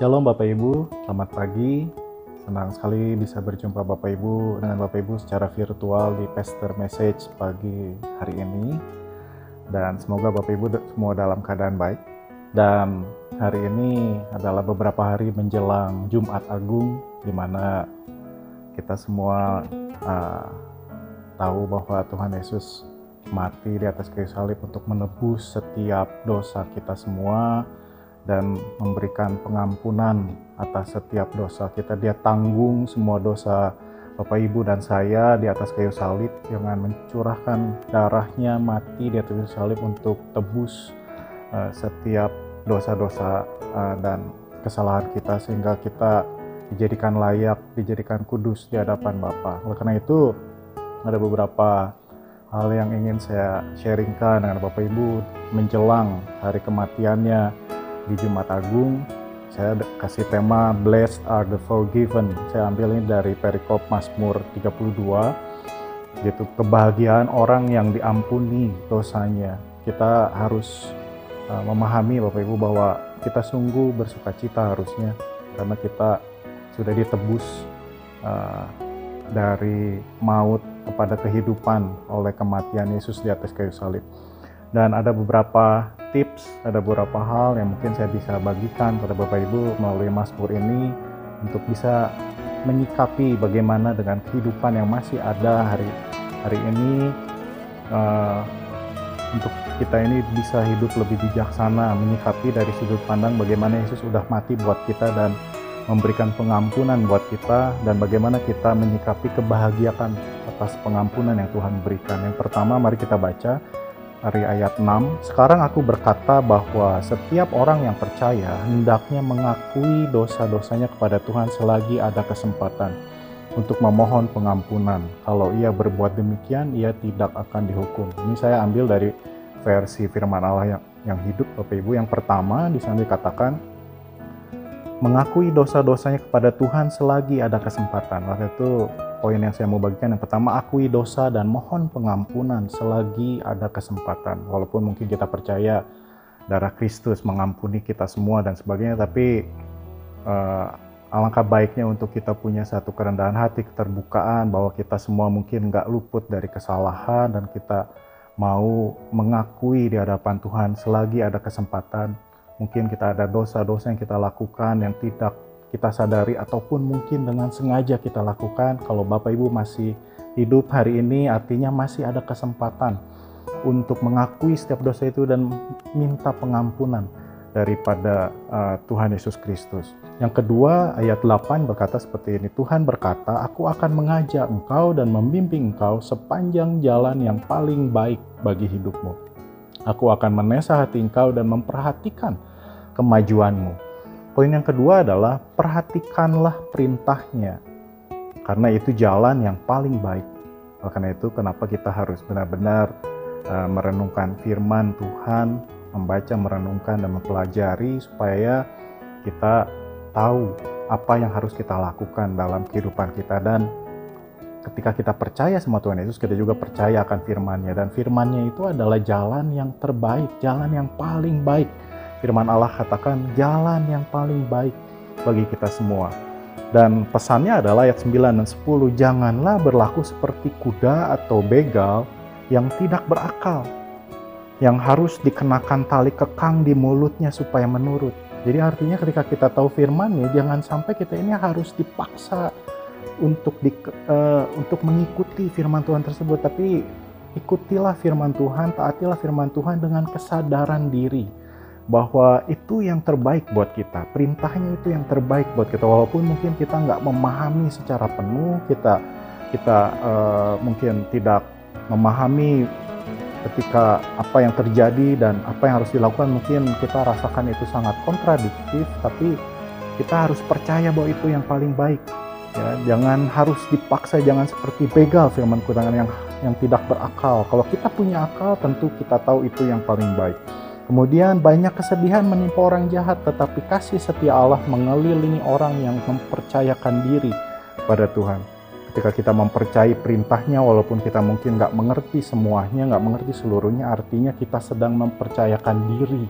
Shalom Bapak Ibu, selamat pagi. Senang sekali bisa berjumpa Bapak Ibu dengan Bapak Ibu secara virtual di Pastor Message pagi hari ini. Dan semoga Bapak Ibu semua dalam keadaan baik. Dan hari ini adalah beberapa hari menjelang Jumat Agung di mana kita semua uh, tahu bahwa Tuhan Yesus mati di atas kayu salib untuk menebus setiap dosa kita semua dan memberikan pengampunan atas setiap dosa kita. Dia tanggung semua dosa Bapak Ibu dan saya di atas kayu salib dengan mencurahkan darahnya mati di atas kayu salib untuk tebus uh, setiap dosa-dosa uh, dan kesalahan kita sehingga kita dijadikan layak, dijadikan kudus di hadapan Bapa. Oleh karena itu ada beberapa hal yang ingin saya sharingkan dengan Bapak Ibu menjelang hari kematiannya di Jumat Agung saya kasih tema Blessed are the forgiven. Saya ambil ini dari perikop Mazmur 32 gitu kebahagiaan orang yang diampuni dosanya. Kita harus uh, memahami Bapak Ibu bahwa kita sungguh bersuka cita harusnya. Karena kita sudah ditebus uh, dari maut kepada kehidupan oleh kematian Yesus di atas kayu salib. Dan ada beberapa tips, ada beberapa hal yang mungkin saya bisa bagikan kepada Bapak Ibu melalui Mazmur ini untuk bisa menyikapi bagaimana dengan kehidupan yang masih ada hari hari ini uh, untuk kita ini bisa hidup lebih bijaksana menyikapi dari sudut pandang bagaimana Yesus sudah mati buat kita dan memberikan pengampunan buat kita dan bagaimana kita menyikapi kebahagiaan atas pengampunan yang Tuhan berikan. Yang pertama mari kita baca dari ayat 6, sekarang aku berkata bahwa setiap orang yang percaya hendaknya mengakui dosa-dosanya kepada Tuhan selagi ada kesempatan untuk memohon pengampunan. Kalau ia berbuat demikian, ia tidak akan dihukum. Ini saya ambil dari versi firman Allah yang, yang hidup Bapak Ibu. Yang pertama di sana dikatakan mengakui dosa-dosanya kepada Tuhan selagi ada kesempatan. Waktu itu poin yang saya mau bagikan yang pertama akui dosa dan mohon pengampunan selagi ada kesempatan. Walaupun mungkin kita percaya darah Kristus mengampuni kita semua dan sebagainya tapi uh, alangkah baiknya untuk kita punya satu kerendahan hati keterbukaan bahwa kita semua mungkin nggak luput dari kesalahan dan kita mau mengakui di hadapan Tuhan selagi ada kesempatan. Mungkin kita ada dosa-dosa yang kita lakukan yang tidak kita sadari ataupun mungkin dengan sengaja kita lakukan kalau Bapak Ibu masih hidup hari ini artinya masih ada kesempatan untuk mengakui setiap dosa itu dan minta pengampunan daripada uh, Tuhan Yesus Kristus. Yang kedua, ayat 8 berkata seperti ini. Tuhan berkata, "Aku akan mengajak engkau dan membimbing engkau sepanjang jalan yang paling baik bagi hidupmu. Aku akan menasehati engkau dan memperhatikan kemajuanmu." Poin yang kedua adalah perhatikanlah perintahnya. Karena itu jalan yang paling baik. Karena itu kenapa kita harus benar-benar uh, merenungkan firman Tuhan, membaca, merenungkan dan mempelajari supaya kita tahu apa yang harus kita lakukan dalam kehidupan kita dan ketika kita percaya sama Tuhan Yesus, kita juga percaya akan firman-Nya dan firman-Nya itu adalah jalan yang terbaik, jalan yang paling baik firman Allah katakan jalan yang paling baik bagi kita semua. Dan pesannya adalah ayat 9 dan 10, janganlah berlaku seperti kuda atau begal yang tidak berakal, yang harus dikenakan tali kekang di mulutnya supaya menurut. Jadi artinya ketika kita tahu firman nih, jangan sampai kita ini harus dipaksa untuk di, uh, untuk mengikuti firman Tuhan tersebut, tapi ikutilah firman Tuhan, taatilah firman Tuhan dengan kesadaran diri bahwa itu yang terbaik buat kita. Perintahnya itu yang terbaik buat kita. Walaupun mungkin kita nggak memahami secara penuh, kita kita uh, mungkin tidak memahami ketika apa yang terjadi dan apa yang harus dilakukan mungkin kita rasakan itu sangat kontradiktif tapi kita harus percaya bahwa itu yang paling baik ya jangan harus dipaksa jangan seperti begal firman kurangan yang yang tidak berakal kalau kita punya akal tentu kita tahu itu yang paling baik Kemudian banyak kesedihan menimpa orang jahat, tetapi kasih setia Allah mengelilingi orang yang mempercayakan diri pada Tuhan. Ketika kita mempercayai perintahnya, walaupun kita mungkin nggak mengerti semuanya, nggak mengerti seluruhnya, artinya kita sedang mempercayakan diri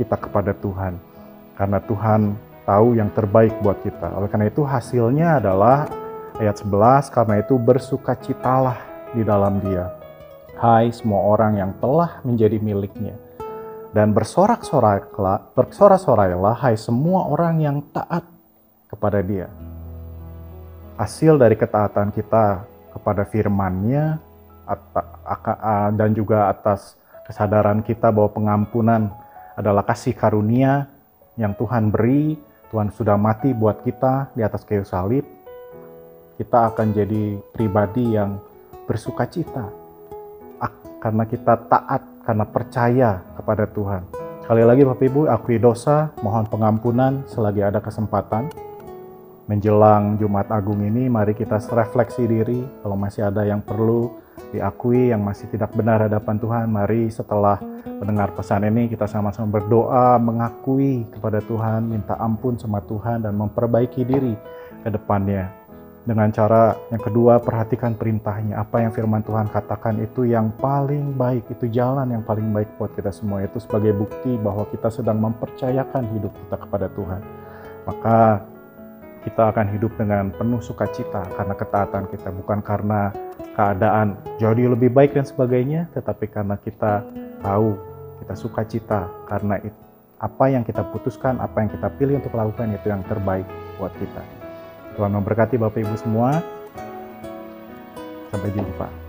kita kepada Tuhan. Karena Tuhan tahu yang terbaik buat kita. Oleh karena itu hasilnya adalah ayat 11, karena itu bersukacitalah di dalam dia. Hai semua orang yang telah menjadi miliknya. Dan bersorak-sorailah, bersorak-sorailah hai semua orang yang taat kepada dia. Hasil dari ketaatan kita kepada firman-Nya dan juga atas kesadaran kita bahwa pengampunan adalah kasih karunia yang Tuhan beri, Tuhan sudah mati buat kita di atas kayu salib, kita akan jadi pribadi yang bersuka cita karena kita taat, karena percaya kepada Tuhan. Sekali lagi Bapak Ibu, akui dosa, mohon pengampunan selagi ada kesempatan. Menjelang Jumat Agung ini, mari kita refleksi diri. Kalau masih ada yang perlu diakui, yang masih tidak benar hadapan Tuhan, mari setelah mendengar pesan ini kita sama-sama berdoa mengakui kepada Tuhan, minta ampun sama Tuhan dan memperbaiki diri ke depannya. Dengan cara yang kedua, perhatikan perintahnya. Apa yang firman Tuhan katakan itu yang paling baik, itu jalan yang paling baik buat kita semua. Itu sebagai bukti bahwa kita sedang mempercayakan hidup kita kepada Tuhan. Maka kita akan hidup dengan penuh sukacita karena ketaatan kita, bukan karena keadaan jadi lebih baik dan sebagainya, tetapi karena kita tahu kita sukacita karena apa yang kita putuskan, apa yang kita pilih untuk lakukan itu yang terbaik buat kita. Tuhan memberkati Bapak Ibu semua. Sampai jumpa.